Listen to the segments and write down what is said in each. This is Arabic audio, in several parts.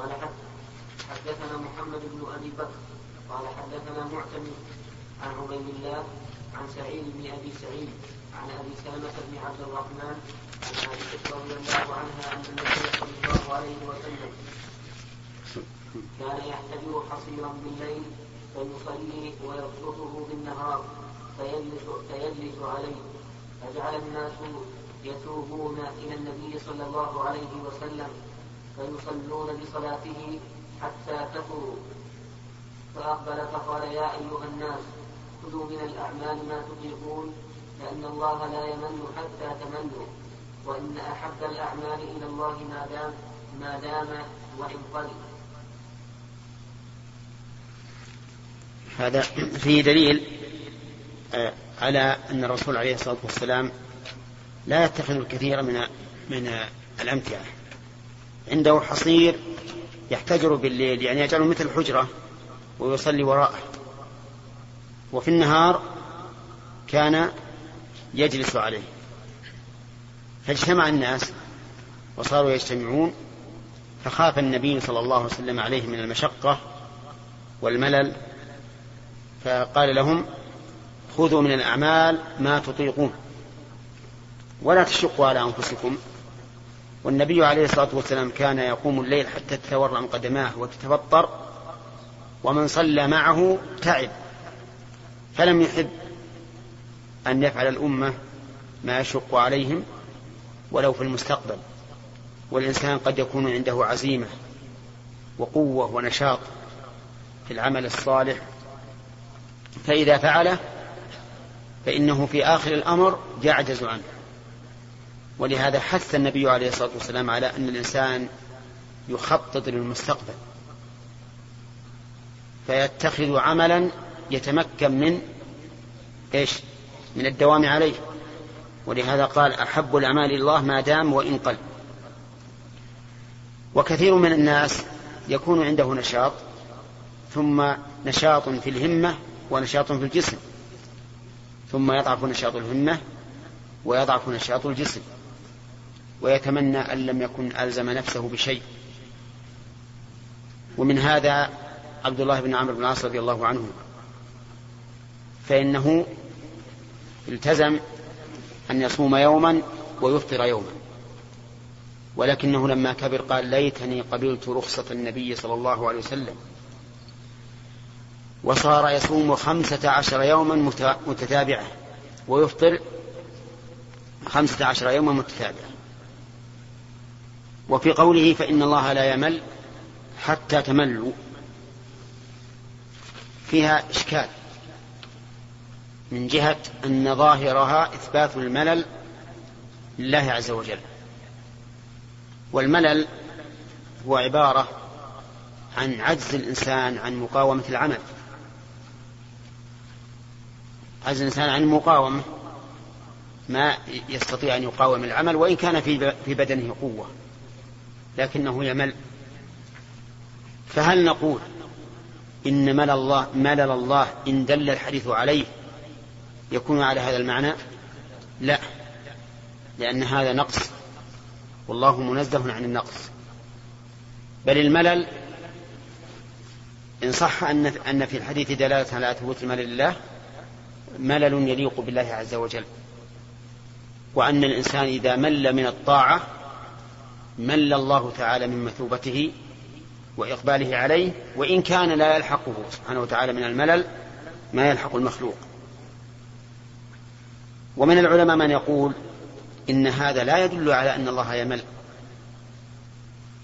قال حدثنا محمد بن أبي بكر. قال حدثنا معتمد عن عبيد الله عن سعيد بن أبي سعيد عن أبي سلمة بن عبد الرحمن عن عائشة رضي الله عنها أن النبي صلى الله عليه وسلم كان يحتجر حصيرا بالليل فيصلي ويبسطه بالنهار فيجلس, فيجلس عليه. فجعل الناس يتوبون إلى النبي صلى الله عليه وسلم فيصلون بصلاته حتى كفروا فأقبل فقال يا أيها الناس خذوا من الأعمال ما تطيقون لأن الله لا يمن حتى تمنوا. وإن أحب الأعمال إلى الله ما دام ما دام وإن قل. هذا فيه دليل آه، على أن الرسول عليه الصلاة والسلام لا يتخذ الكثير من من الأمتعة. عنده حصير يحتجر بالليل يعني يجعله مثل الحجرة ويصلي وراءه. وفي النهار كان يجلس عليه. فاجتمع الناس وصاروا يجتمعون فخاف النبي صلى الله عليه وسلم عليه من المشقة والملل فقال لهم خذوا من الأعمال ما تطيقون ولا تشقوا على أنفسكم. والنبي عليه الصلاة والسلام كان يقوم الليل حتى تتورم قدماه وتتبطر ومن صلى معه تعب فلم يحب أن يفعل الأمة ما يشق عليهم ولو في المستقبل. والإنسان قد يكون عنده عزيمة وقوة ونشاط في العمل الصالح فإذا فعله فإنه في آخر الأمر يعجز عنه. ولهذا حث النبي عليه الصلاة والسلام على أن الإنسان يخطط للمستقبل. فيتخذ عملا يتمكن من إيش؟ من الدوام عليه. ولهذا قال أحب الأعمال إلى الله ما دام وإن قل. وكثير من الناس يكون عنده نشاط ثم نشاط في الهمة ونشاط في الجسم ثم يضعف نشاط الهمة ويضعف نشاط الجسم. ويتمنى أن لم يكن ألزم نفسه بشيء. ومن هذا عبد الله بن عمرو بن العاص رضي الله عنه. فإنه التزم أن يصوم يوما ويفطر يوما. ولكنه لما كبر قال ليتني قبلت رخصة النبي صلى الله عليه وسلم. وصار يصوم خمسة عشر يوما متتابعة. ويفطر خمسة عشر يوما متتابعة. وفي قوله فإن الله لا يمل حتى تملوا. فيها إشكال. من جهة أن ظاهرها إثبات الملل لله عز وجل. والملل هو عبارة عن عجز الإنسان عن مقاومة العمل. عجز الإنسان عن المقاومة ما يستطيع أن يقاوم العمل وإن كان في في بدنه قوة. لكنه يمل. فهل نقول إن ملل الله ملل الله إن دل الحديث عليه يكون على هذا المعنى؟ لا. لأن هذا نقص. والله منزه عن النقص. بل الملل إن صح أن أن في الحديث دلالة على ثبوت الملل لله ملل يليق بالله عز وجل. وأن الإنسان إذا مل من الطاعة مل الله تعالى من مثوبته وإقباله عليه وإن كان لا يلحقه سبحانه وتعالى من الملل ما يلحق المخلوق. ومن العلماء من يقول إن هذا لا يدل على أن الله يمل.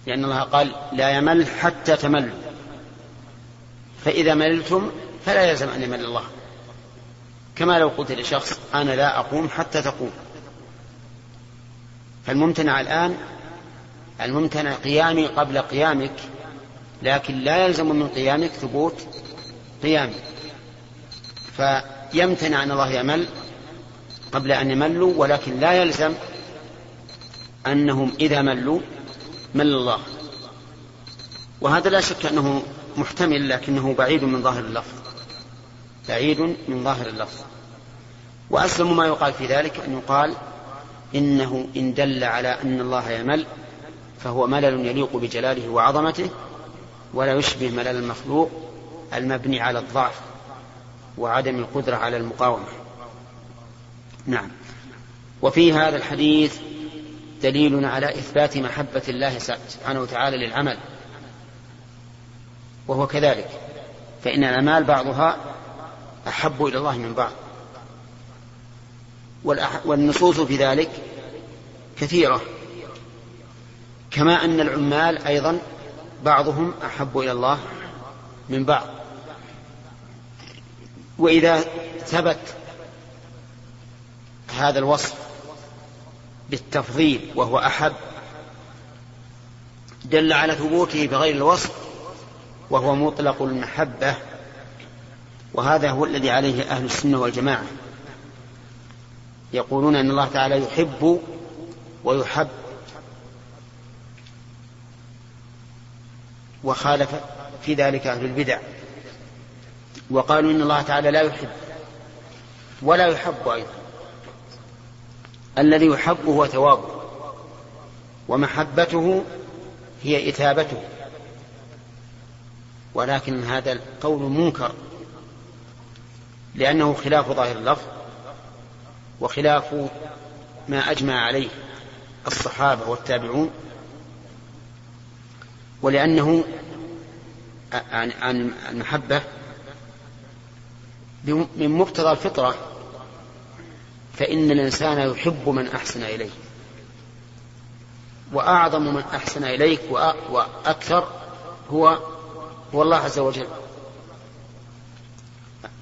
لأن الله قال لا يمل حتى تملوا. فإذا مللتم فلا يلزم أن يمل الله. كما لو قلت لشخص أنا لا أقوم حتى تقوم. فالممتنع الآن الممتنع قيامي قبل قيامك لكن لا يلزم من قيامك ثبوت قيامي. فيمتنع أن الله يمل قبل أن يملوا ولكن لا يلزم أنهم إذا ملوا مل الله. وهذا لا شك أنه محتمل لكنه بعيد من ظاهر اللفظ. بعيد من ظاهر اللفظ. وأسلم ما يقال في ذلك أن يقال إنه إن دل على أن الله يمل فهو ملل يليق بجلاله وعظمته ولا يشبه ملل المخلوق المبني على الضعف وعدم القدرة على المقاومة. نعم. وفي هذا الحديث دليل على إثبات محبة الله سبحانه وتعالى للعمل وهو كذلك. فإن الأعمال بعضها أحب إلى الله من بعض. والنصوص في ذلك كثيرة. كما أن العمال أيضا بعضهم أحب إلى الله من بعض. وإذا ثبت هذا الوصف بالتفضيل وهو أحب دل على ثبوته بغير الوصف وهو مطلق المحبة وهذا هو الذي عليه أهل السنة والجماعة. يقولون أن الله تعالى يحب ويحب وخالف في ذلك أهل البدع. وقالوا إن الله تعالى لا يحب ولا يحب أيضا. الذي يحب هو ثوابه ومحبته هي إثابته. ولكن هذا القول منكر لأنه خلاف ظاهر اللفظ وخلاف ما أجمع عليه الصحابة والتابعون. ولأنه عن المحبة من مقتضى الفطرة فإن الإنسان يحب من أحسن إليه وأعظم من أحسن إليك وأكثر هو هو الله عز وجل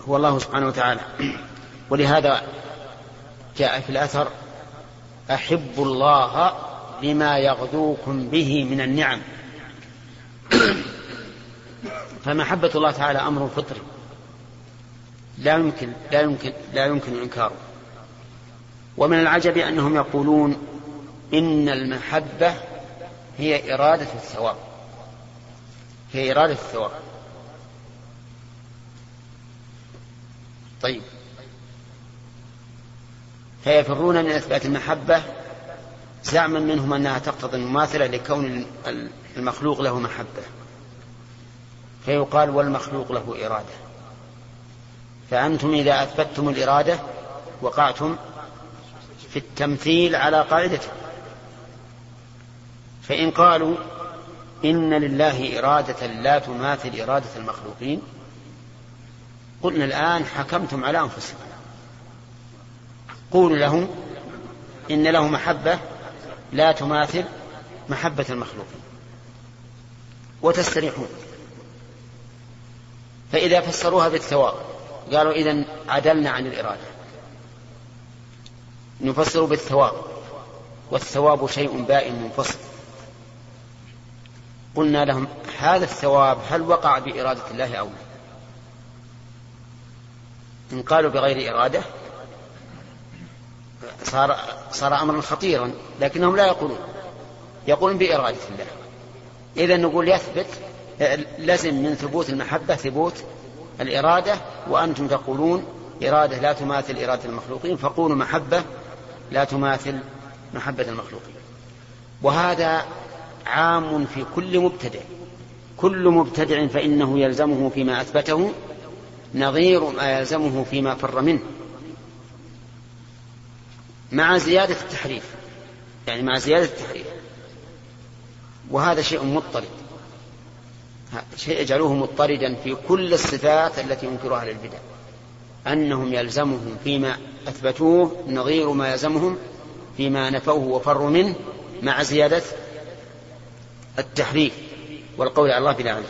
هو الله سبحانه وتعالى. ولهذا جاء في الأثر أحبوا الله لما يغدوكم به من النعم. فمحبة الله تعالى أمر فطري. لا يمكن لا يمكن لا يمكن إنكاره. ومن العجب أنهم يقولون إن المحبة هي إرادة الثواب. هي إرادة الثواب. طيب. فيفرون من إثبات المحبة زعما منهم أنها تقتضي المماثلة لكون المخلوق له محبة. فيقال والمخلوق له إرادة. فأنتم إذا أثبتتم الإرادة وقعتم في التمثيل على قاعدته فإن قالوا إن لله إرادة لا تماثل إرادة المخلوقين قلنا الآن حكمتم على أنفسكم. قولوا لهم إن له محبة لا تماثل محبة المخلوقين. وتستريحون. فإذا فسروها بالثواب قالوا إذا عدلنا عن الإرادة. نفسر بالثواب والثواب شيء بائن منفصل. قلنا لهم هذا الثواب هل وقع بإرادة الله أو لا؟ إن قالوا بغير إرادة صار صار أمرا خطيرا لكنهم لا يقولون. يقولون بإرادة الله. إذا نقول يثبت لزم من ثبوت المحبة ثبوت الإرادة وأنتم تقولون إرادة لا تماثل إرادة المخلوقين فقولوا محبة لا تماثل محبة المخلوقين. وهذا عام في كل مبتدع. كل مبتدع فإنه يلزمه فيما أثبته نظير ما يلزمه فيما فر منه. مع زيادة التحريف يعني مع زيادة التحريف. وهذا شيء مضطرد. شيء يجعلوه مضطردا في كل الصفات التي ينكرها للبدع أنهم يلزمهم فيما أثبتوه نظير ما يلزمهم فيما نفوه وفروا منه مع زيادة التحريف والقول على الله بلا علم.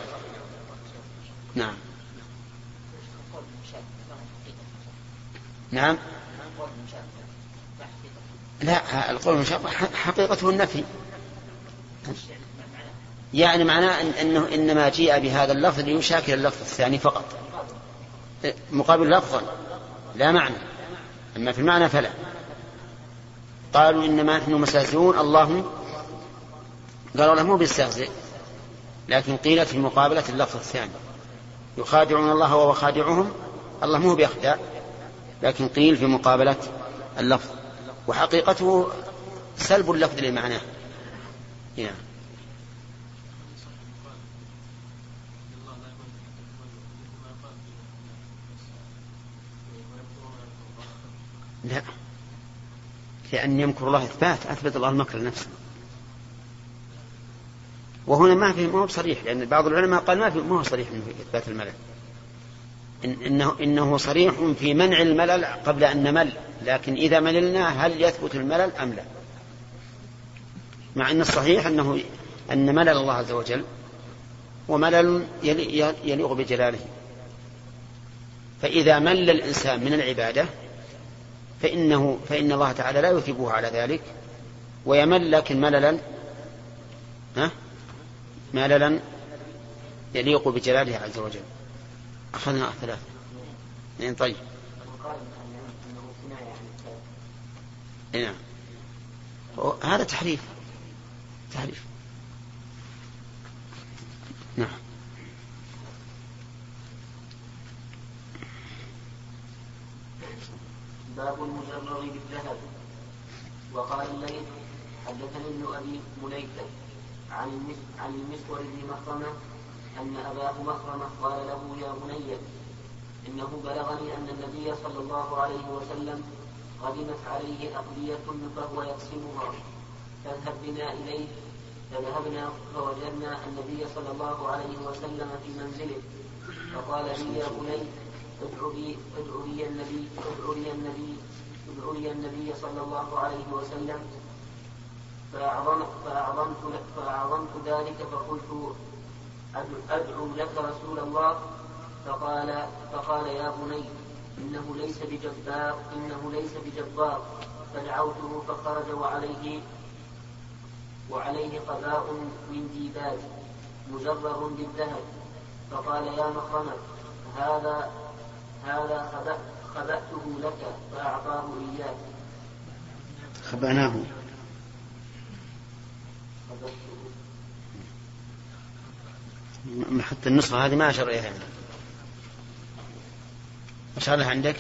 نعم. نعم. لا القول المشابه حقيقته النفي. يعني معناه إن أنه إنما جيء بهذا اللفظ ليشاكل اللفظ الثاني فقط. مقابل لفظا لا معنى. أما في المعنى فلا. قالوا إنما نحن مستهزئون الله قالوا له مو بيستهزئ لكن قيلت في مقابلة اللفظ الثاني. يخادعون الله وهو خادعهم الله مو بيخدع لكن قيل في مقابلة اللفظ. وحقيقته سلب اللفظ لمعناه. يعني. لا. لأن يمكر الله إثبات أثبت الله المكر لنفسه. وهنا ما في ما هو صريح لأن بعض العلماء قال ما في ما هو صريح في إثبات الملل. إن إنه إنه صريح في منع الملل قبل أن نمل لكن إذا مللنا هل يثبت الملل أم لا؟ مع أن الصحيح أنه أن ملل الله عز وجل وملل يليق بجلاله. فإذا مل الإنسان من العبادة فإنه فإن الله تعالى لا يثيبه على ذلك ويمل لكن مللا ها؟ مللا يليق بجلاله عز وجل. أخذنا ثلاثة اثنين طيب. نعم. هذا تحريف. تحريف. نعم. باب المجرر بالذهب. وقال الليث حدثني ابن أبي مليكه عن عن المسور بن مخرمة أن أباه مخرمة قال له يا بني إنه بلغني أن النبي صلى الله عليه وسلم قدمت عليه اقليه فهو يقسمها. فاذهب بنا إليه. فذهبنا فوجدنا النبي صلى الله عليه وسلم في منزله. فقال لي يا بني ادعو لي ادعو لي النبي ادعو لي النبي ادعو لي النبي صلى الله عليه وسلم. فأعظمت فأعظمت فأعظمت ذلك فقلت أدعو لك رسول الله. فقال فقال يا بني إنه ليس بجبار إنه ليس بجبار. فدعوته فخرج وعليه وعليه قباء من ديباج مجرر بالذهب. فقال يا مخرمة هذا هذا خبأته لك فأعطاه إياه خبأناه. حتى النسخة هذه ما أشر إليها. أشار لها عندك؟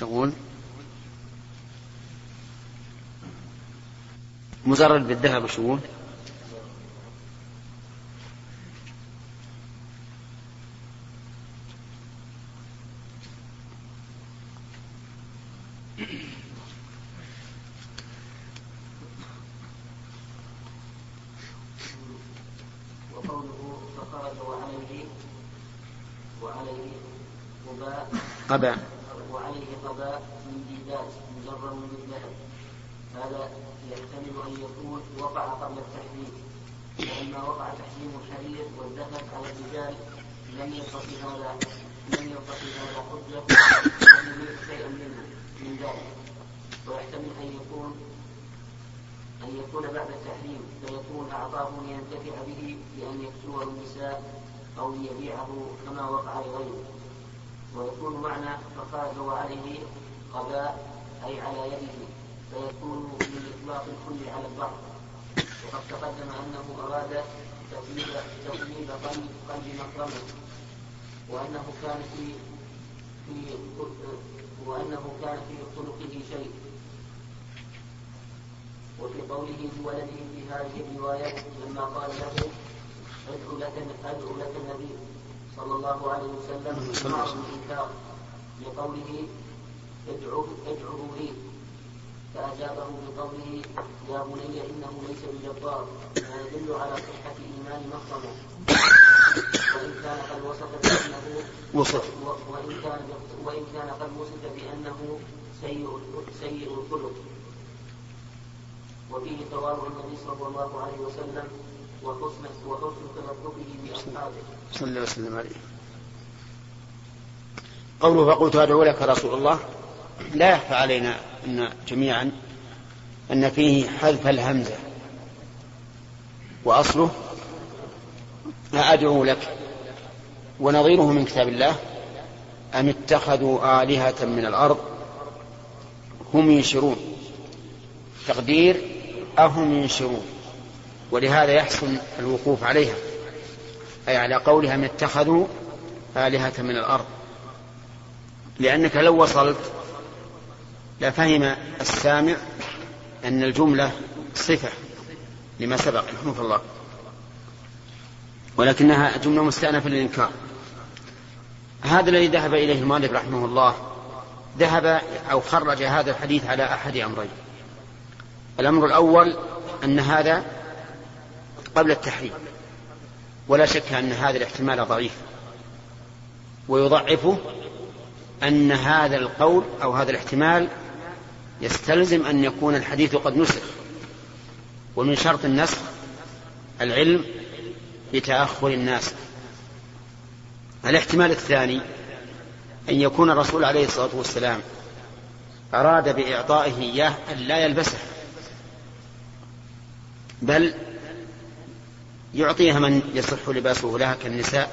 شغول مزرد بالذهب شغول وقوله فخرج وعليه وعليه قباء قباء لم يستطع هذا لم يستطع هذا حجة أن يملك شيئا منه من ذلك ويحتمل أن يكون أن يكون بعد التحريم فيكون أعطاه لينتفع به بأن يكسوه النساء أو ليبيعه كما وقع لغيره. ويكون معنى فخرج وعليه قباء أي على يده. فيكون من إطلاق الكل على البعض. وقد تقدم أنه أراد تقليد قلب قلب مكرمه وأنه كان في في وأنه كان في خلقه شيء. وفي قوله لولده في هذه الرواية لما قال له ادعو لك ادعو لك النبي صلى الله عليه وسلم معه الإنكار لقوله ادعو ادعو لي. فأجابه بقوله يا بني إنه ليس بجبار. ما يدل على صحة إيمان مخرمه وإن كان قد وصف بأنه وصف. وإن كان وإن كان قد وصف بأنه سيء سيء الخلق وفيه تواضع النبي صلى الله عليه وسلم وحسن وحسن تلطفه بأصحابه. صلى الله وسلم عليه. قوله فقلت أدعو لك رسول الله. لا يخفى علينا أن جميعا أن فيه حذف الهمزة. وأصله أدعو لك. ونظيره من كتاب الله أم اتخذوا آلهة من الأرض؟ هم ينشرون. تقدير أهم ينشرون. ولهذا يحسن الوقوف عليها. أي على قولها من اتخذوا آلهة من الأرض؟ لأنك لو وصلت لفهم السامع أن الجملة صفة لما سبق رحمه الله. ولكنها جملة مستأنفة للإنكار. هذا الذي ذهب إليه المؤلف رحمه الله ذهب أو خرج هذا الحديث على أحد أمرين. الأمر الأول أن هذا قبل التحريم ولا شك أن هذا الاحتمال ضعيف. ويضعفه أن هذا القول أو هذا الاحتمال يستلزم أن يكون الحديث قد نسخ. ومن شرط النسخ العلم بتأخر الناس. الاحتمال الثاني أن يكون الرسول عليه الصلاة والسلام أراد بإعطائه إياه أن لا يلبسه بل يعطيها من يصح لباسه لها كالنساء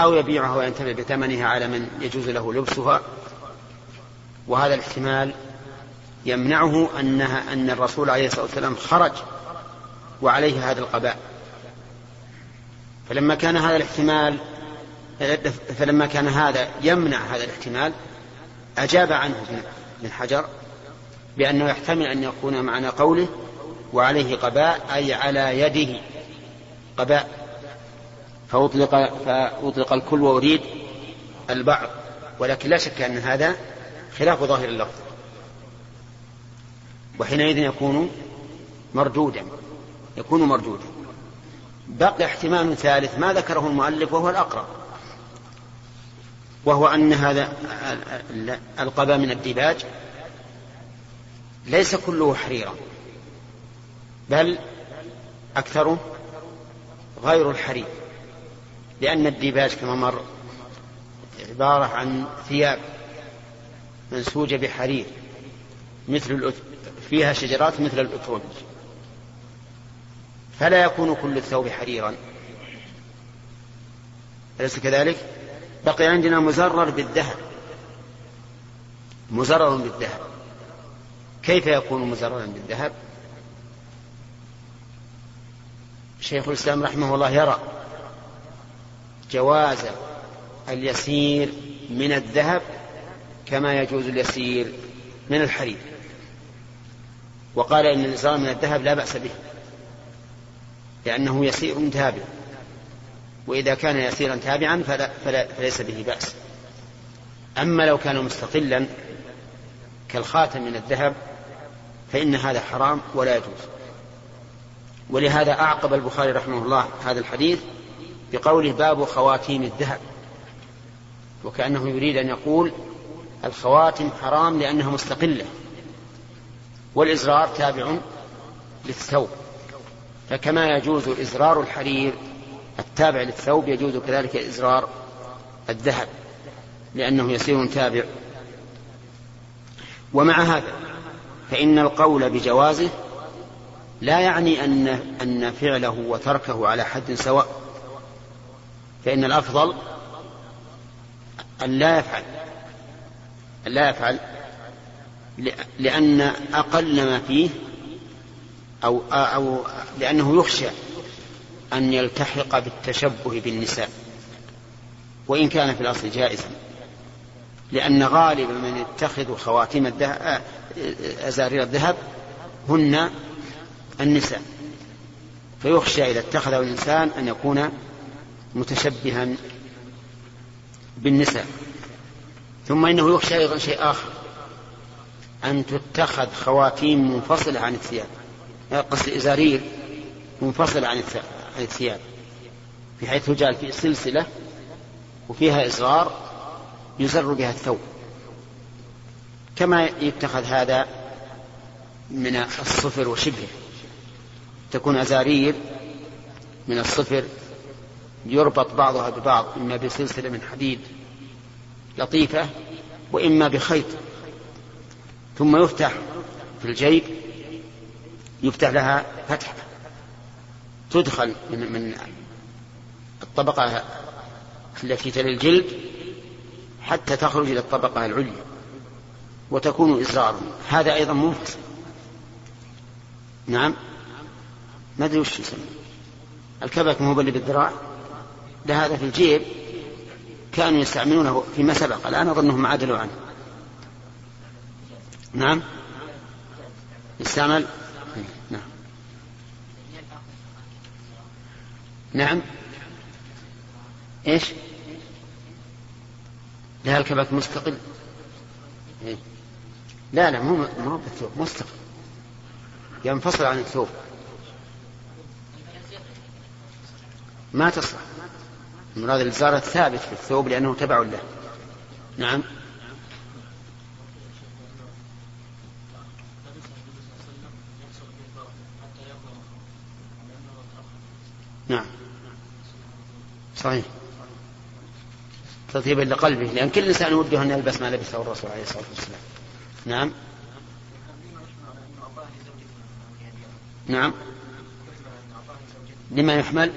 أو يبيعها وينتفع بثمنها على من يجوز له لبسها. وهذا الاحتمال يمنعه أنها أن الرسول عليه الصلاة والسلام خرج وعليه هذا القباء. فلما كان هذا الاحتمال فلما كان هذا يمنع هذا الاحتمال أجاب عنه ابن حجر بأنه يحتمل أن يكون معنى قوله وعليه قباء أي على يده قباء. فأطلق, فأطلق الكل وأريد البعض. ولكن لا شك أن هذا خلاف ظاهر اللفظ. وحينئذ يكون مردودا. يكون مردودا. بقي احتمال ثالث ما ذكره المؤلف وهو الأقرب. وهو أن هذا القبا من الديباج ليس كله حريرا بل أكثره غير الحرير لأن الديباج كما مر عبارة عن ثياب منسوجة بحرير مثل فيها شجرات مثل الأترج فلا يكون كل الثوب حريرا أليس كذلك؟ بقي عندنا مزرر بالذهب مزرر بالذهب كيف يكون مزررا بالذهب شيخ الإسلام رحمه الله يرى جواز اليسير من الذهب كما يجوز اليسير من الحرير. وقال إن الإزرار من الذهب لا بأس به لأنه يسير تابع وإذا كان يسيرا تابعا فلا فلا فليس به بأس. أما لو كان مستقلا كالخاتم من الذهب فإن هذا حرام ولا يجوز. ولهذا أعقب البخاري رحمه الله هذا الحديث بقوله باب خواتيم الذهب. وكأنه يريد أن يقول الخواتم حرام لأنها مستقلة. والإزرار تابع للثوب. فكما يجوز إزرار الحرير التابع للثوب يجوز كذلك إزرار الذهب لأنه يسير تابع. ومع هذا فإن القول بجوازه لا يعني أن أن فعله وتركه على حد سواء فإن الأفضل أن لا يفعل أن لا يفعل لأن أقل ما فيه أو أو لأنه يخشى أن يلتحق بالتشبه بالنساء وإن كان في الأصل جائزا لأن غالب من يتخذ خواتيم الذهب أزارير الذهب هن النساء. فيخشى إذا اتخذه الإنسان أن يكون متشبها بالنساء. ثم إنه يخشى أيضا شيء آخر أن تتخذ خواتيم منفصلة عن الثياب قصد إزارير منفصلة عن الثياب. بحيث يجعل في سلسلة وفيها إزرار يزر بها الثوب. كما يتخذ هذا من الصفر وشبهه. تكون أزارير من الصفر يربط بعضها ببعض إما بسلسلة من حديد لطيفة وإما بخيط. ثم يفتح في الجيب يفتح لها فتحة. تدخل من, من الطبقة التي تلي الجلد حتى تخرج إلى الطبقة العليا وتكون إزرارا هذا أيضا منفصل نعم. ما أدري وش يسمى. الكبك مو اللي بالذراع. لهذا في الجيب. كانوا يستعملونه فيما سبق. الآن أظنهم عدلوا عنه. نعم. يستعمل نعم نعم. إيش؟ لها الكبك مستقل؟ إيه؟ لا لا مو مو بالثوب مستقل. ينفصل عن الثوب. ما تصلح. المراد الإزار الثابت في الثوب لأنه تبع له. نعم. صحيح. تطيبا لقلبه لأن كل إنسان وده أن يلبس ما لبسه الرسول عليه الصلاة والسلام. نعم. نعم. لما يحمل؟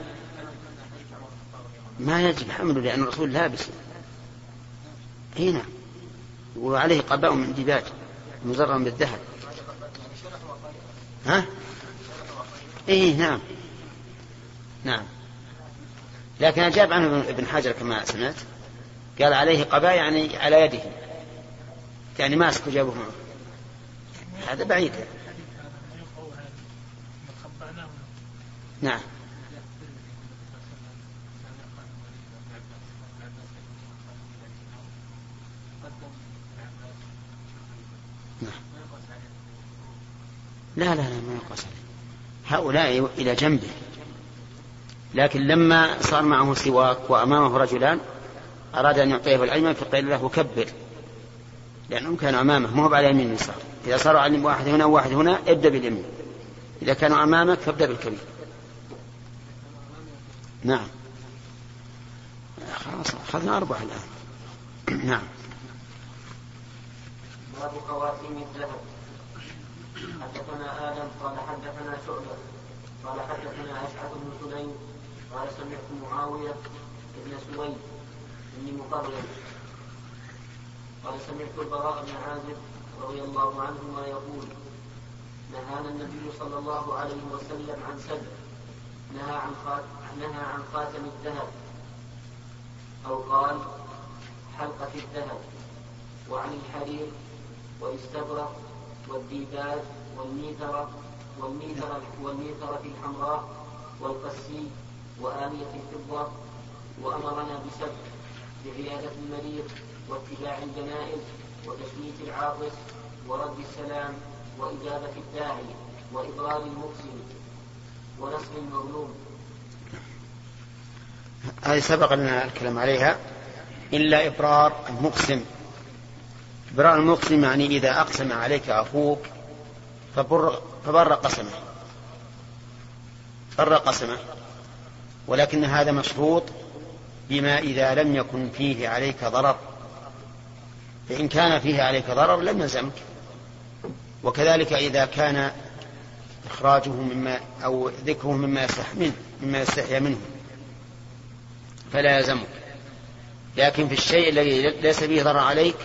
ما يجب حمله لأن الرسول لابس. إي نعم. وعليه قباء من ديباج مزرم بالذهب. ها؟ إي نعم. نعم. لكن أجاب عنه ابن حجر كما سمعت. قال عليه قباء يعني على يده. يعني ماسك وجابه معه. هذا بعيد. نعم. نعم. لا لا لا ما يقص عليه. هؤلاء إلى جنبه. لكن لما صار معه سواك وأمامه رجلان أراد أن يعطيه الأيمن فقيل له كبر. لأنهم كانوا أمامه ما هو على يمين اليسار إذا صاروا على واحد هنا وواحد هنا ابدأ باليمين. إذا كانوا أمامك فابدأ بالكبير. نعم. خلاص أخذنا أربعة الآن. نعم. باب خواتيم الذهب. حدثنا آدم قال حدثنا شعبة قال حدثنا أشعث بن سليم قال سمعت معاوية بن سويد بن مقرر قال سمعت البراء بن عازب رضي الله عنهما يقول نهانا النبي صلى الله عليه وسلم عن سبع نهى عن نهى عن خاتم الذهب. أو قال حلقة الذهب وعن الحرير والاستبرق والديباج والميثرة والميثرة والميثرة الحمراء والقسي وآنية الفضة وأمرنا بسبع بعيادة المريض واتباع الجنائز وتشميت العاطس ورد السلام وإجابة الداعي وإضرار المقسم ونصر المظلوم. هذه سبق لنا الكلام عليها. إلا إبرار المقسم إبرار المقسم يعني إذا أقسم عليك أخوك فبر, فبر قسمه. بر قسمه. ولكن هذا مشروط بما إذا لم يكن فيه عليك ضرر. فإن كان فيه عليك ضرر لم يلزمك. وكذلك إذا كان إخراجه مما أو ذكره مما يستحي منه مما يستحيا منه فلا يلزمك. لكن في الشيء الذي ليس فيه ضرر عليك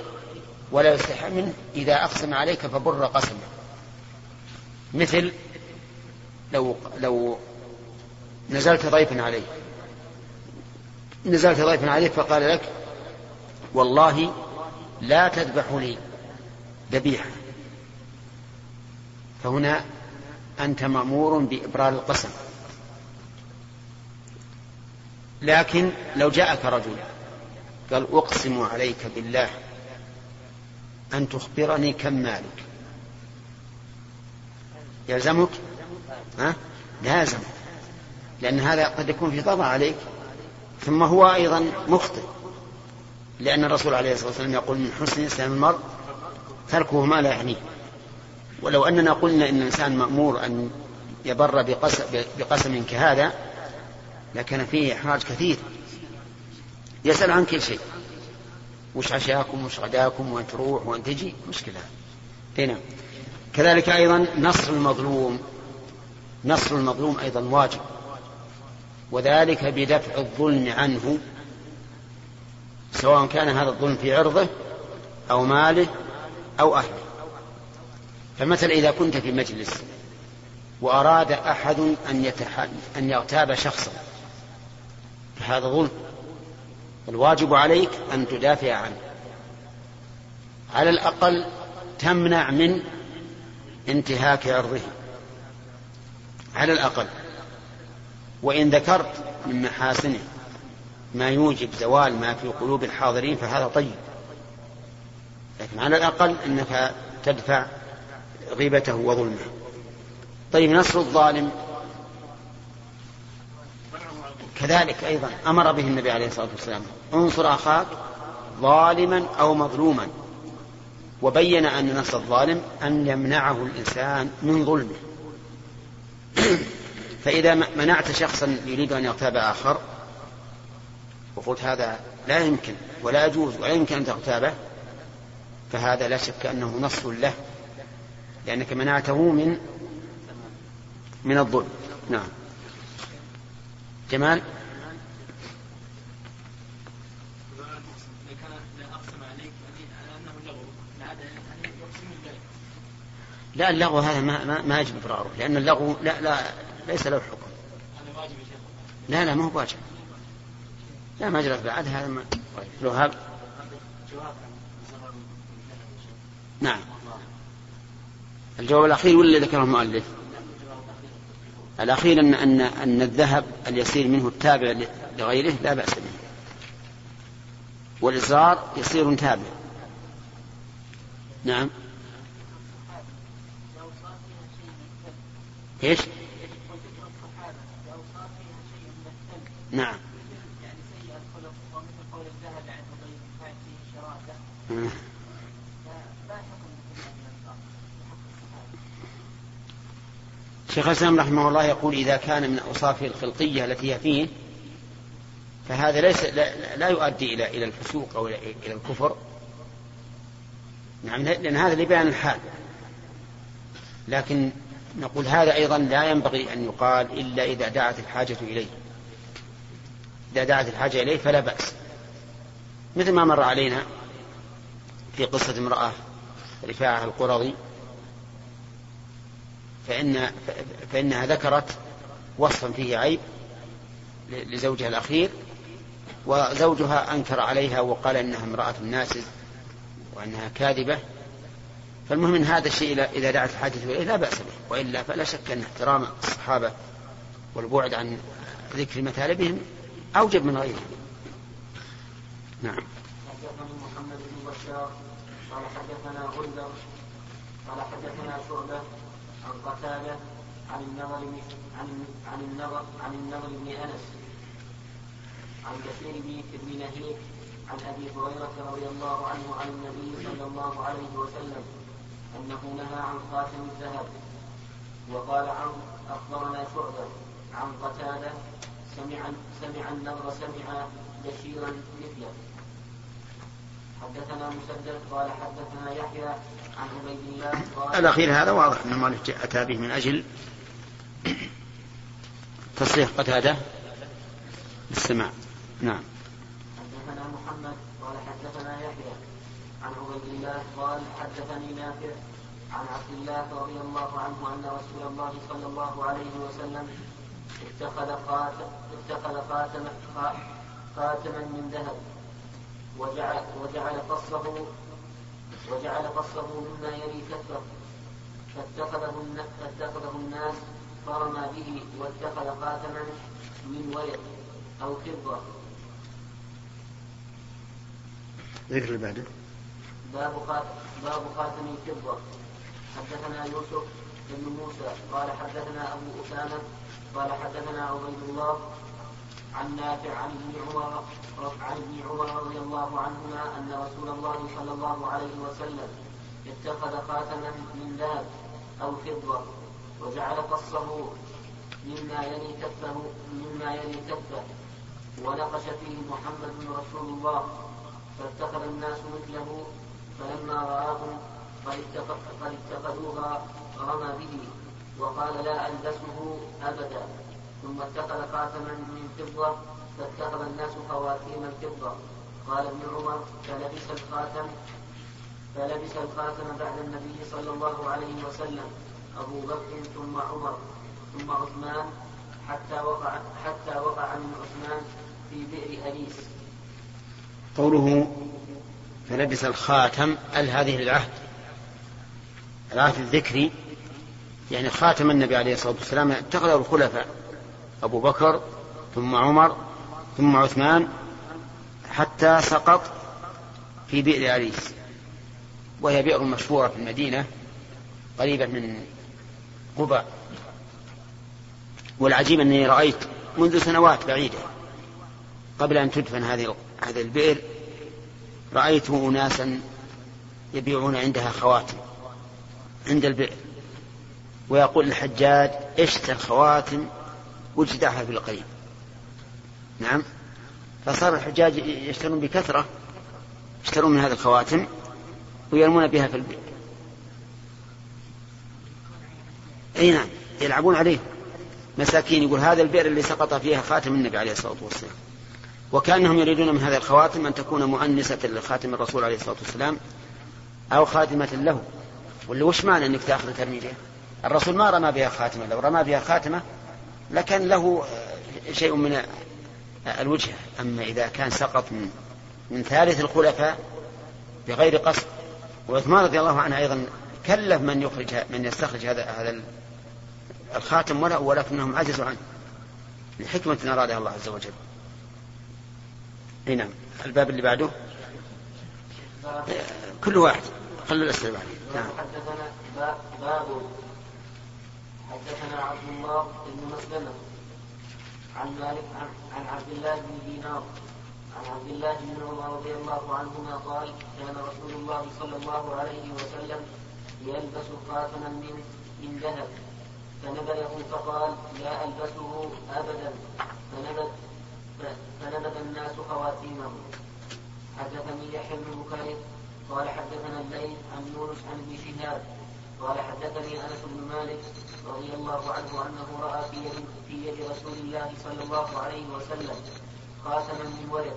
ولا يستحي منه إذا أقسم عليك فبر قسمه. مثل لو لو نزلت ضيفا عليه نزلت ضيفا عليك فقال لك والله لا تذبح لي ذبيحة. فهنا أنت مأمور بإبرار القسم. لكن لو جاءك رجل قال أقسم عليك بالله أن تخبرني كم مالك. يلزمك؟ ها؟ لازم لأن هذا قد يكون في ضرر عليك. ثم هو أيضا مخطئ. لأن الرسول عليه الصلاة والسلام يقول من حسن إسلام المرء تركه ما لا يعنيه. ولو أننا قلنا إن الإنسان مأمور أن يبر بقسم, كهذا لكان فيه إحراج كثير. يسأل عن كل شيء. وش عشاكم وش غداكم وين تروح وين تجي؟ مشكلة. هنا كذلك أيضا نصر المظلوم. نصر المظلوم أيضا واجب. وذلك بدفع الظلم عنه سواء كان هذا الظلم في عرضه أو ماله أو أهله. فمثلا إذا كنت في مجلس وأراد أحد أن. أن يغتاب شخصا فهذا ظلم الواجب عليك أن تدافع عنه. على الأقل تمنع من انتهاك عرضه. على الأقل. وإن ذكرت من محاسنه ما يوجب زوال ما في قلوب الحاضرين فهذا طيب. لكن على الأقل أنك تدفع غيبته وظلمه. طيب نصر الظالم. كذلك أيضا أمر به النبي عليه الصلاة والسلام. انصر أخاك ظالما أو مظلوما. وبين أن نصر الظالم أن يمنعه الإنسان من ظلمه. فإذا منعت شخصا يريد أن يغتاب آخر وقلت هذا لا يمكن ولا يجوز ولا يمكن أن تغتابه فهذا لا شك أنه نصر له لأنك منعته من من الظلم. نعم. جمال؟ لا اللغو هذا ما ما, يجب لأن اللغو لا لا ليس له حكم. لا لا ما هو واجب. لا ما جرت بعد هذا ما طيب هاب نعم. الجواب الأخير ولا ذكره المؤلف؟ الأخير أن أن أن الذهب اليسير منه التابع لغيره لا بأس به. والإصرار يصير تابع. نعم. إيش؟ نعم. شيخ الإسلام رحمه الله يقول إذا كان من اوصافه الخلقية التي هي فيه فهذا ليس لا, لا يؤدي إلى إلى الفسوق أو إلى الكفر. نعم لأن هذا لبيان الحال. لكن نقول هذا أيضا لا ينبغي أن يقال إلا إذا دعت الحاجة إليه. إذا دعت الحاجة إليه فلا بأس. مثل ما مر علينا في قصة امرأة رفاعة القرظي فإن فإنها ذكرت وصفا فيه عيب لزوجها الأخير وزوجها أنكر عليها وقال إنها امرأة ناسز وأنها كاذبة. فالمهم إن هذا الشيء إذا دعت الحاجة إليه لا بأس به وإلا فلا شك أن احترام الصحابة والبعد عن ذكر مثالبهم أوجب من غيرهم. نعم. حدثنا محمد بن بشار قال حدثنا غندر قال حدثنا شعبة عن قتادة عن النظر عن عن النظر عن النظر بن أنس عن كثير بن نهيك عن أبي هريرة رضي الله عنه عن النبي صلى الله عليه وسلم أنه نهى عن خاتم الذهب وقال عن أخبرنا شعبة عن قتادة سمع سمع النظر سمع بشيرا مثله. حدثنا مسدد قال حدثنا يحيى عن عبيد الله قال الأخير هذا واضح أن مالك أتى به من أجل تصريح قتادة بالسماع نعم. حدثنا محمد قال حدثنا يحيى عن عبيد الله قال حدثني نافع عن عبد الله رضي الله عنه أن رسول الله صلى الله عليه وسلم اتخذ خاتم اتخذ خاتم خاتما من ذهب وجعل وجعل قصه وجعل قصه مما يلي كفه فاتخذه فاتخذه الناس فرمى به واتخذ خاتما من ورق أو فضه ذكر اللي بعده؟ باب خاتم باب خاتم الفضة حدثنا يوسف بن موسى قال حدثنا أبو أسامة قال حدثنا عبيد الله عن نافع عن ابن عمر عن ابن عمر رضي الله عنهما أن رسول الله صلى الله عليه وسلم اتخذ خاتما من ذهب أو فضة وجعل قصه مما يلي كفه مما يلي كفه ونقش فيه محمد رسول الله فاتخذ الناس مثله فلما رآهم قد اتخذوها رمى به. وقال لا ألبسه أبدا. ثم اتخذ خاتما من فضة فاتخذ الناس خواتيم الفضة. قال ابن عمر فلبس الخاتم فلبس الخاتم بعد النبي صلى الله عليه وسلم أبو بكر ثم عمر ثم عثمان حتى وقع حتى وقع من عثمان في بئر أليس. قوله فلبس الخاتم ال هذه للعهد؟ العهد الذكري يعني خاتم النبي عليه الصلاة والسلام اتخذه الخلفاء أبو بكر ثم عمر ثم عثمان حتى سقط في بئر أليس وهي بئر مشهورة في المدينة قريبة من قباء. والعجيب أني رأيت منذ سنوات بعيدة قبل أن تدفن هذه هذه البئر رأيت أناسا يبيعون عندها خواتم عند البئر. ويقول الحجاج اشترى الخواتم؟ وجدها في القريب نعم. فصار الحجاج يشترون بكثرة يشترون من هذه الخواتم ويرمون بها في البئر أي نعم يلعبون عليه. مساكين يقول هذا البئر اللي سقط فيها خاتم النبي عليه الصلاة والسلام. وكأنهم يريدون من هذه الخواتم أن تكون مؤنسة لخاتم الرسول عليه الصلاة والسلام أو خادمة له. ولا وش معنى إنك تأخذ ترمي بها؟ الرسول ما رمى بها خاتمة لو رمى بها خاتمة لكن له شيء من الوجهه أما إذا كان سقط من من ثالث الخلفاء بغير قصد. وعثمان رضي الله عنه أيضا كلف من يخرج من يستخرج هذا هذا الخاتم ولا ولكنهم عجزوا عنه لحكمة أرادها الله عز وجل. نعم. الباب اللي بعده؟ كل واحد. خلوا الأسئلة بعد نعم. حدثنا عبد الله بن مسلمة عن مالك عن, عبد الله بن دينار عن عبد الله بن عمر رضي الله عنهما قال كان رسول الله صلى الله عليه وسلم يلبس خاتما من من ذهب فنبذه فقال لا ألبسه أبدا فنبذ الناس خواتيمه. حدثني يحيى بن بكير قال حدثنا الليل عن يونس عن ابن شهاب قال حدثني أنس بن مالك رضي الله عنه أنه رأى في يد في يد رسول الله صلى الله عليه وسلم خاتما من ورق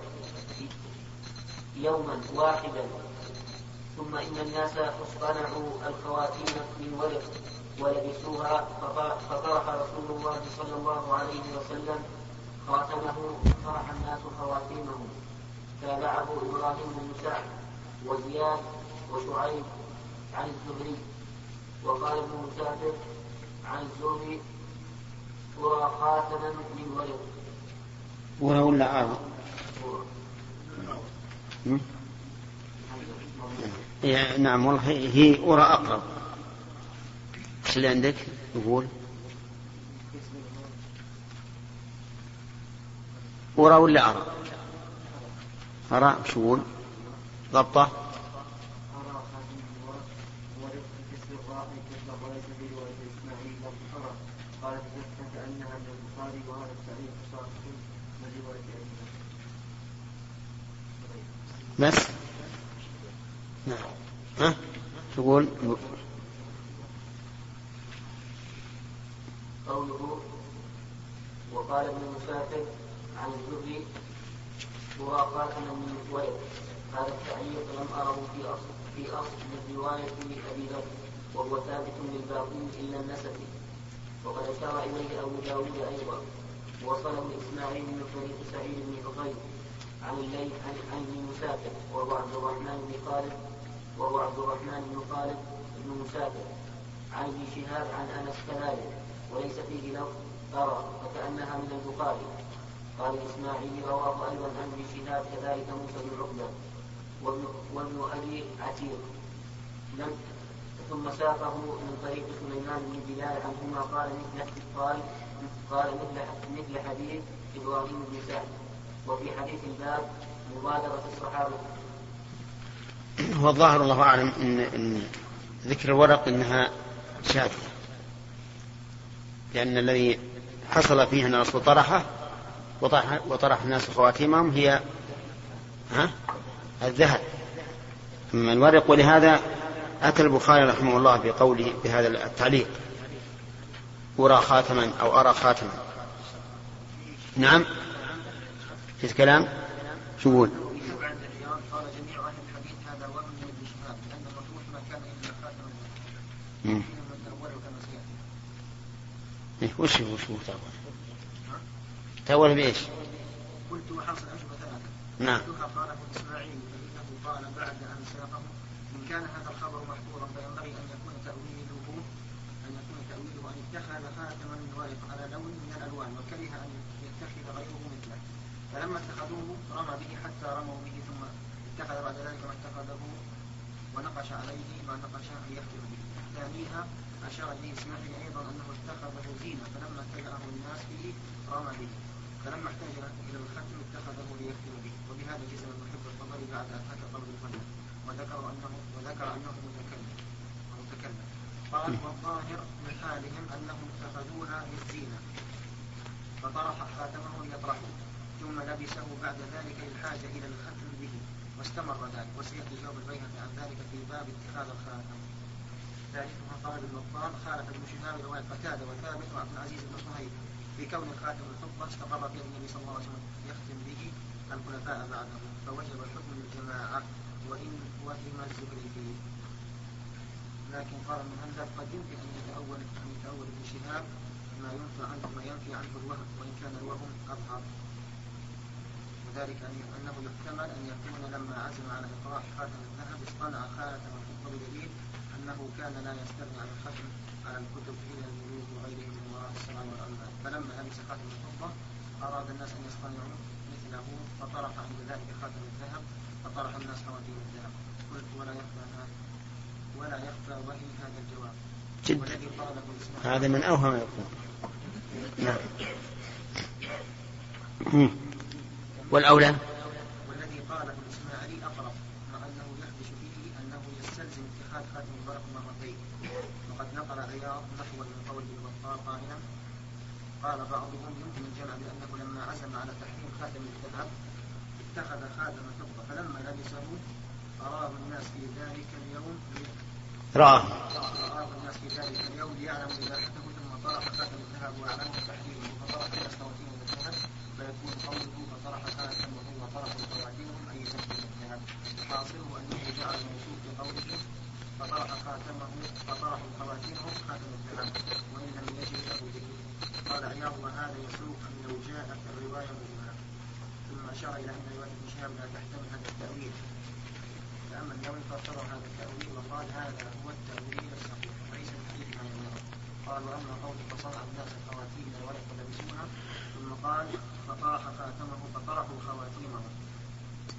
يوما واحدا. ثم إن الناس اصطنعوا الخواتيم من ورق ولبسوها فطرح رسول الله صلى الله عليه وسلم خاتمه طرح الناس خواتيمه تابعه إبراهيم بن سعد وزياد وشعيب عن الزهري. وقال ابن مسافر عن الزهري ترى خاتما من ورق ورا ولا آه؟ نعم والله هي أرى أقرب. إيش اللي عندك؟ يقول أرى ولا أرى؟ أرى شو يقول ضبطة بس نعم ها تقول قوله وقال ابن مسافر عن الزهري هو خاتم من ولد هذا التعليق لم اره في اصل في اصل من روايه ابي ذر وهو ثابت إلا النسفي وقد أشار إليه أبو داود أيضا وصله إسماعيل من طريق سعيد بن حفيظ عن الليل عن عن مسافر وهو عبد الرحمن بن خالد وهو عبد الرحمن بن خالد بن مسافر عن ابن شهاب عن أنس كذلك وليس فيه لفظ ترى فكأنها من البخاري. قال الاسماعيلي رواه أيضا عن ابن شهاب كذلك موسى بن عقبة وابن, أبي عتيق. لم ثم ساقه من طريق سليمان بن بلال عنهما قال مثل قال قال مثل مثل حديث إبراهيم بن سعد وفي حديث الباب مبادرة الصحابة. هو الظاهر الله أعلم إن, إن ذكر الورق إنها شاذة. لأن الذي حصل فيه أن الرسول طرحة وطرح, وطرح الناس خواتيمهم هي ها؟ الذهب. أما الورق ولهذا أتى البخاري رحمه الله بقوله بهذا التعليق. أرى خاتما أو أرى خاتما. نعم. في الكلام؟ شو يقول؟ إيه وش وش هو تأول؟ تأول بإيش؟ قلت وحاصل أشبه ثلاثة. نعم. قاله إسماعيل فإنه قال بعد أن كان هذا الخبر محفوظا فينبغي أن يكون تأويله أن يكون تأويله أن اتخذ خاتما ورق على لون من الألوان وكره أن يتخذ غيره مثله. فلما اتخذوه رمى به حتى رموا به ثم اتخذ بعد ذلك ما اتخذه ونقش عليه ما نقش أن به. ثانيها أشار إليه إسماعيل أيضا أنه اتخذه زينة فلما اتبعه الناس به رمى به. فلما احتاج إلى الختم اتخذه ليختم به. وبهذا جزم المحب الطبري بعد أن حكى قبل الفن وذكر أنه وذكر أنه متكلم. متكلم. قال والظاهر من حالهم أنهم اتخذوها للزينة. فطرح خاتمه ليطرحه. ثم لبسه بعد ذلك للحاجة إلى الختم به. واستمر ذلك. وسيأتي جواب البيهقي عن ذلك في باب اتخاذ الخاتم. ثالثها قال ابن بطال خالف ابن شهاب رواية قتادة وثابت وعبد العزيز بن صهيب في كون الخاتم الفضة استقر في النبي صلى الله عليه وسلم. يختم به الخلفاء بعده. فوجب الحكم للجماعة وإن وهم الزهري فيه. لكن قال هذا قد يمكن أن يتأول أن يتأول ابن شهاب ما ينفي عنه ما ينفي عنه الوهم وإن كان الوهم أظهر. وذلك أنه يحتمل أن يكون لما عزم على إقراء خاتم الذهب اصطنع خاتم الفضة بدليل أنه كان لا يستغني عن الختم على الكتب إلى الملوك وغيرهم من وراء السماء والأرض. فلما لبس خاتم الفضة أراد الناس أن يصطنعوا مثله فطرح عند ذلك خاتم الذهب. فطرح الناس خواتيم الذهب قلت ولا يخفى ولا يخفى وهي هذا الجواب. جد. هذا من أوهم يكون نعم. والأولى؟ والذي قاله الإسماعيلي أقرب مع أنه يخدش فيه أنه يستلزم اتخاذ خاتم البرق مرتين. وقد نقل عياض نحو من قول البطال قائلا. قال بعضهم يمكن الجمع بأنه لما عزم على تحريم خاتم الذهب اتخذ خاتم الفضة فلما لبسه أراه الناس في ذلك اليوم رآه. رآه الناس في ذلك اليوم ليعلموا إباحته ثم طرح خاتم الذهب وأعلموا تحريمه فطرح الناس خواتيم الذهب فيكون قوله فطرح خاتم وهو طرح خواتيمهم أي تحريم الذهب. حاصله أنه جعل الموصوف بقوله فطرح خاتمه فطرح خواتيمهم خاتم الذهب وإن لم يجد له قال عياض وهذا يسوق أن لو جاءت الرواية أشار إلى أن رواية ابن شهاب لا تحتمل هذا التأويل. فأما النووي فاعتبر هذا التأويل وقال هذا هو التأويل الصحيح وليس الحديث ما يظهر قال وأما قول فصنع الناس خواتيم ولم يلبسونها ثم قال فطرح خاتمه فطرحوا خواتيمه.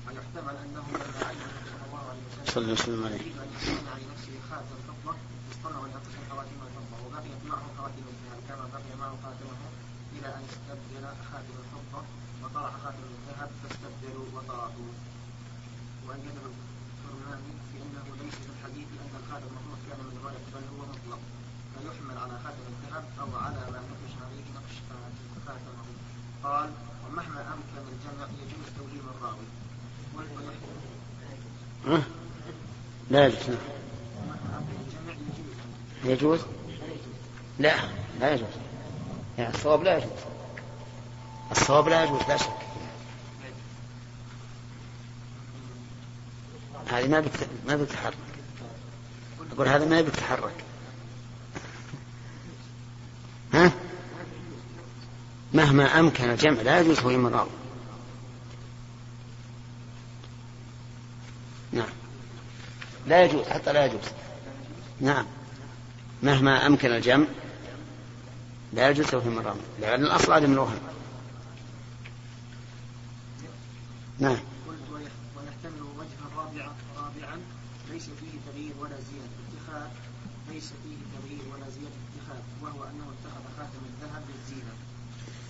ويحتمل أنه لما علم صلى الله عليه وسلم صلى الله عليه وسلم يريد أن يصنع لنفسه خاتم فضة اصطنع لأنفسه خواتيم الفضة وبقيت معه خواتيم الذهب كما بقي معه خاتمه إلى أن استبدل خاتم الفضة وطرح خاتم الذهب فاستبدلوا وطرحوا وأن كتب الفرماني في أنه ليس في الحديث أن الخاتم المخلوق كان من الغاية بل هو مطلق فيحمل على خاتم الذهب أو على ما نقش عليه نقش خاتمه قال ومهما أمكن الجمع يجوز توهيم الراوي لا يجوز؟ يجوز لا لا يجوز. يعني الصواب لا يجوز. الصواب لا يجوز لا شك. هذه ما بت... ما بتتحرك أقول هذا ما بيتحرك ها؟ مهما أمكن الجمع لا يجوز هو الراوي لا يجوز حتى لا يجوز. نعم. مهما أمكن الجمع لا يجوز توهيم الراوي لأن الأصل عدم الوهم. نعم ويحتمل وجها رابعا رابعا ليس فيه تغيير ولا زيادة اتخاذ ليس فيه تغيير ولا زيادة اتخاذ وهو أنه اتخذ خاتم الذهب للزينة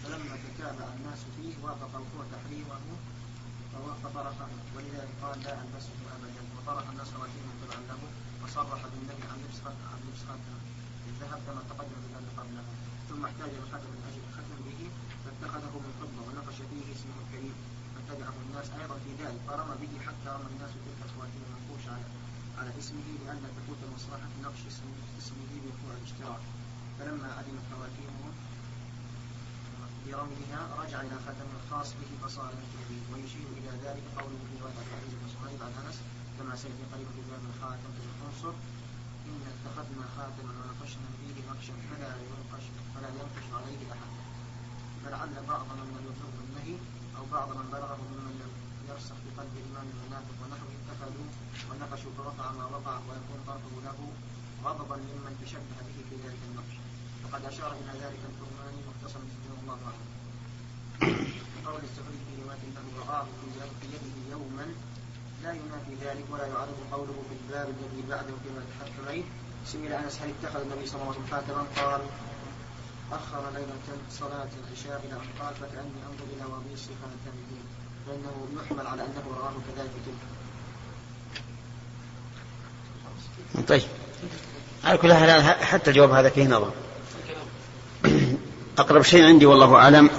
فلما تتابع الناس فيه وافق القوة تحريمه فطرح ولذلك قال لا ألبسه أبدا وطرح الناس خواتيمهم تبعا له وصرح بالنبي عن لبس عن لبس خاتم الذهب كما تقدم في الباب قبله ثم احتاج الخاتم من أجل الختم به فاتخذه من فضة ونقش فيه اسمه الكريم فاتبعه الناس أيضا في ذلك فرمى به حتى رمى الناس تلك الخواتيم المنقوش على على اسمه لأن تفوت مصلحة نقش اسمه, اسمه بوقوع الاشتراك. فلما علمت خواتيمهم برميها رجع إلى ختم الخاص به فصار مثل به ويشير إلى ذلك قوله في رواية عبد العزيز بن صهيب عن أنس كما سيأتي قريبا في باب الخاتم في العنصر إن اتخذنا خاتما ونقشنا فيه نقشا فلا ينقش فلا ينقش عليه أحد. فلعل بعض من يطلب النهي أو بعض من بلغه ممن يرسخ في قلب الإمام المنافق ونحوه اتخذوا ونقشوا فوقع ما وقع ويكون طرفه له غضبا ممن تشبه به في ذلك النقش. وقد أشار إلى ذلك الكرماني مختصرا رحمه الله عنه. قول السعودي في رواية أنه رآه في يده يوما لا ينافي ذلك ولا يعرض قوله في الباب الذي بعده فيما تحكمين سئل أنس هل اتخذ النبي صلى الله عليه وسلم قال أخر ليلة صلاة العشاء إلى أن قال فكأني أنظر إلى وبيص خاتمه فإنه يحمل على أنه رآه كذلك. تلك طيب. على كل حال حتى الجواب هذا فيه نظر. أقرب شيء عندي والله أعلم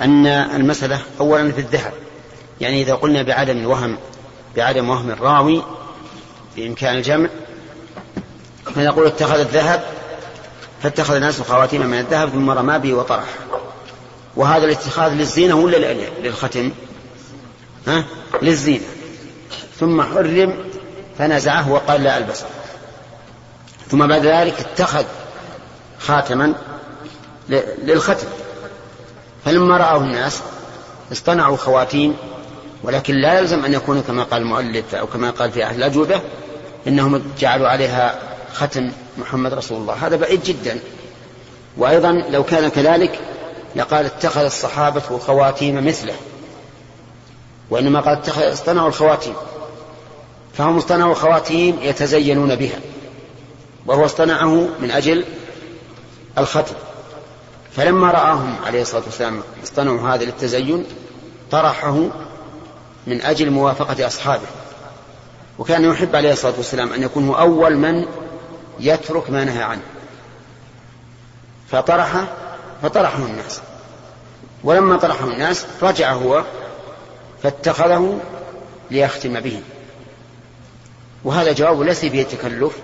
أن المسألة أولا في الذهب. يعني إذا قلنا بعدم الوهم بعدم وهم الراوي بإمكان الجمع فنقول اتخذ الذهب فاتخذ الناس خواتيم من الذهب ثم رمى به وطرح. وهذا الاتخاذ للزينة ولا للختم ها؟ للزينة. ثم حرم فنزعه وقال لا ألبسه ثم بعد ذلك اتخذ خاتما للختم فلما رآه الناس اصطنعوا خواتيم ولكن لا يلزم أن يكون كما قال المؤلف أو كما قال في أهل الأجوبة إنهم جعلوا عليها ختم محمد رسول الله. هذا بعيد جدا. وأيضا لو كان كذلك لقال اتخذ الصحابة خواتيم مثله. وإنما قال اتخذ اصطنعوا الخواتيم. فهم اصطنعوا خواتيم يتزينون بها. وهو اصطنعه من أجل الختم. فلما رآهم عليه الصلاة والسلام اصطنعوا هذا للتزين طرحه من أجل موافقة أصحابه. وكان يحب عليه الصلاة والسلام أن يكون هو أول من يترك ما نهى عنه. فطرح فطرحه الناس. ولما طرحه الناس رجع هو فاتخذه ليختم به. وهذا جواب ليس فيه تكلف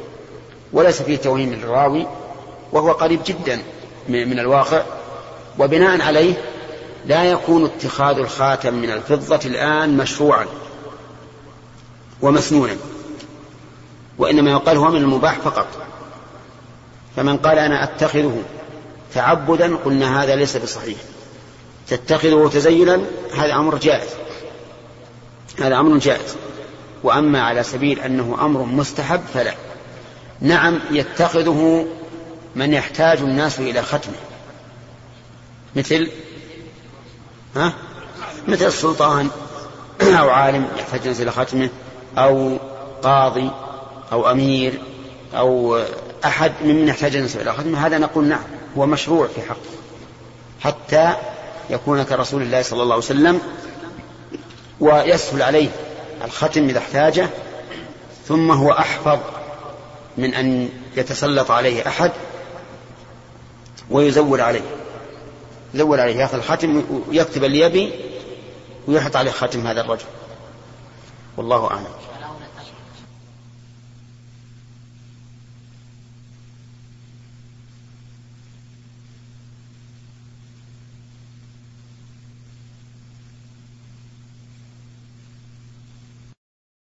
وليس فيه توهين للراوي وهو قريب جدا من الواقع. وبناء عليه لا يكون اتخاذ الخاتم من الفضة الآن مشروعا ومسنونا. وإنما يقال هو من المباح فقط. فمن قال أنا أتخذه تعبدا قلنا هذا ليس بصحيح. تتخذه تزينا هذا أمر جائز. هذا أمر جائز. وأما على سبيل أنه أمر مستحب فلا. نعم يتخذه من يحتاج الناس إلى ختمه. مثل؟ ها؟ مثل السلطان أو عالم يحتاج الناس إلى ختمه أو قاضي أو أمير أو أحد ممن يحتاج الناس إلى ختمه هذا نقول نعم هو مشروع في حقه. حتى يكون كرسول الله صلى الله عليه وسلم ويسهل عليه الختم إذا احتاجه ثم هو أحفظ من أن يتسلط عليه أحد ويزور عليه. يزور عليه يأخذ الختم ويكتب اللي يبي ويحط عليه ختم هذا الرجل. والله أعلم.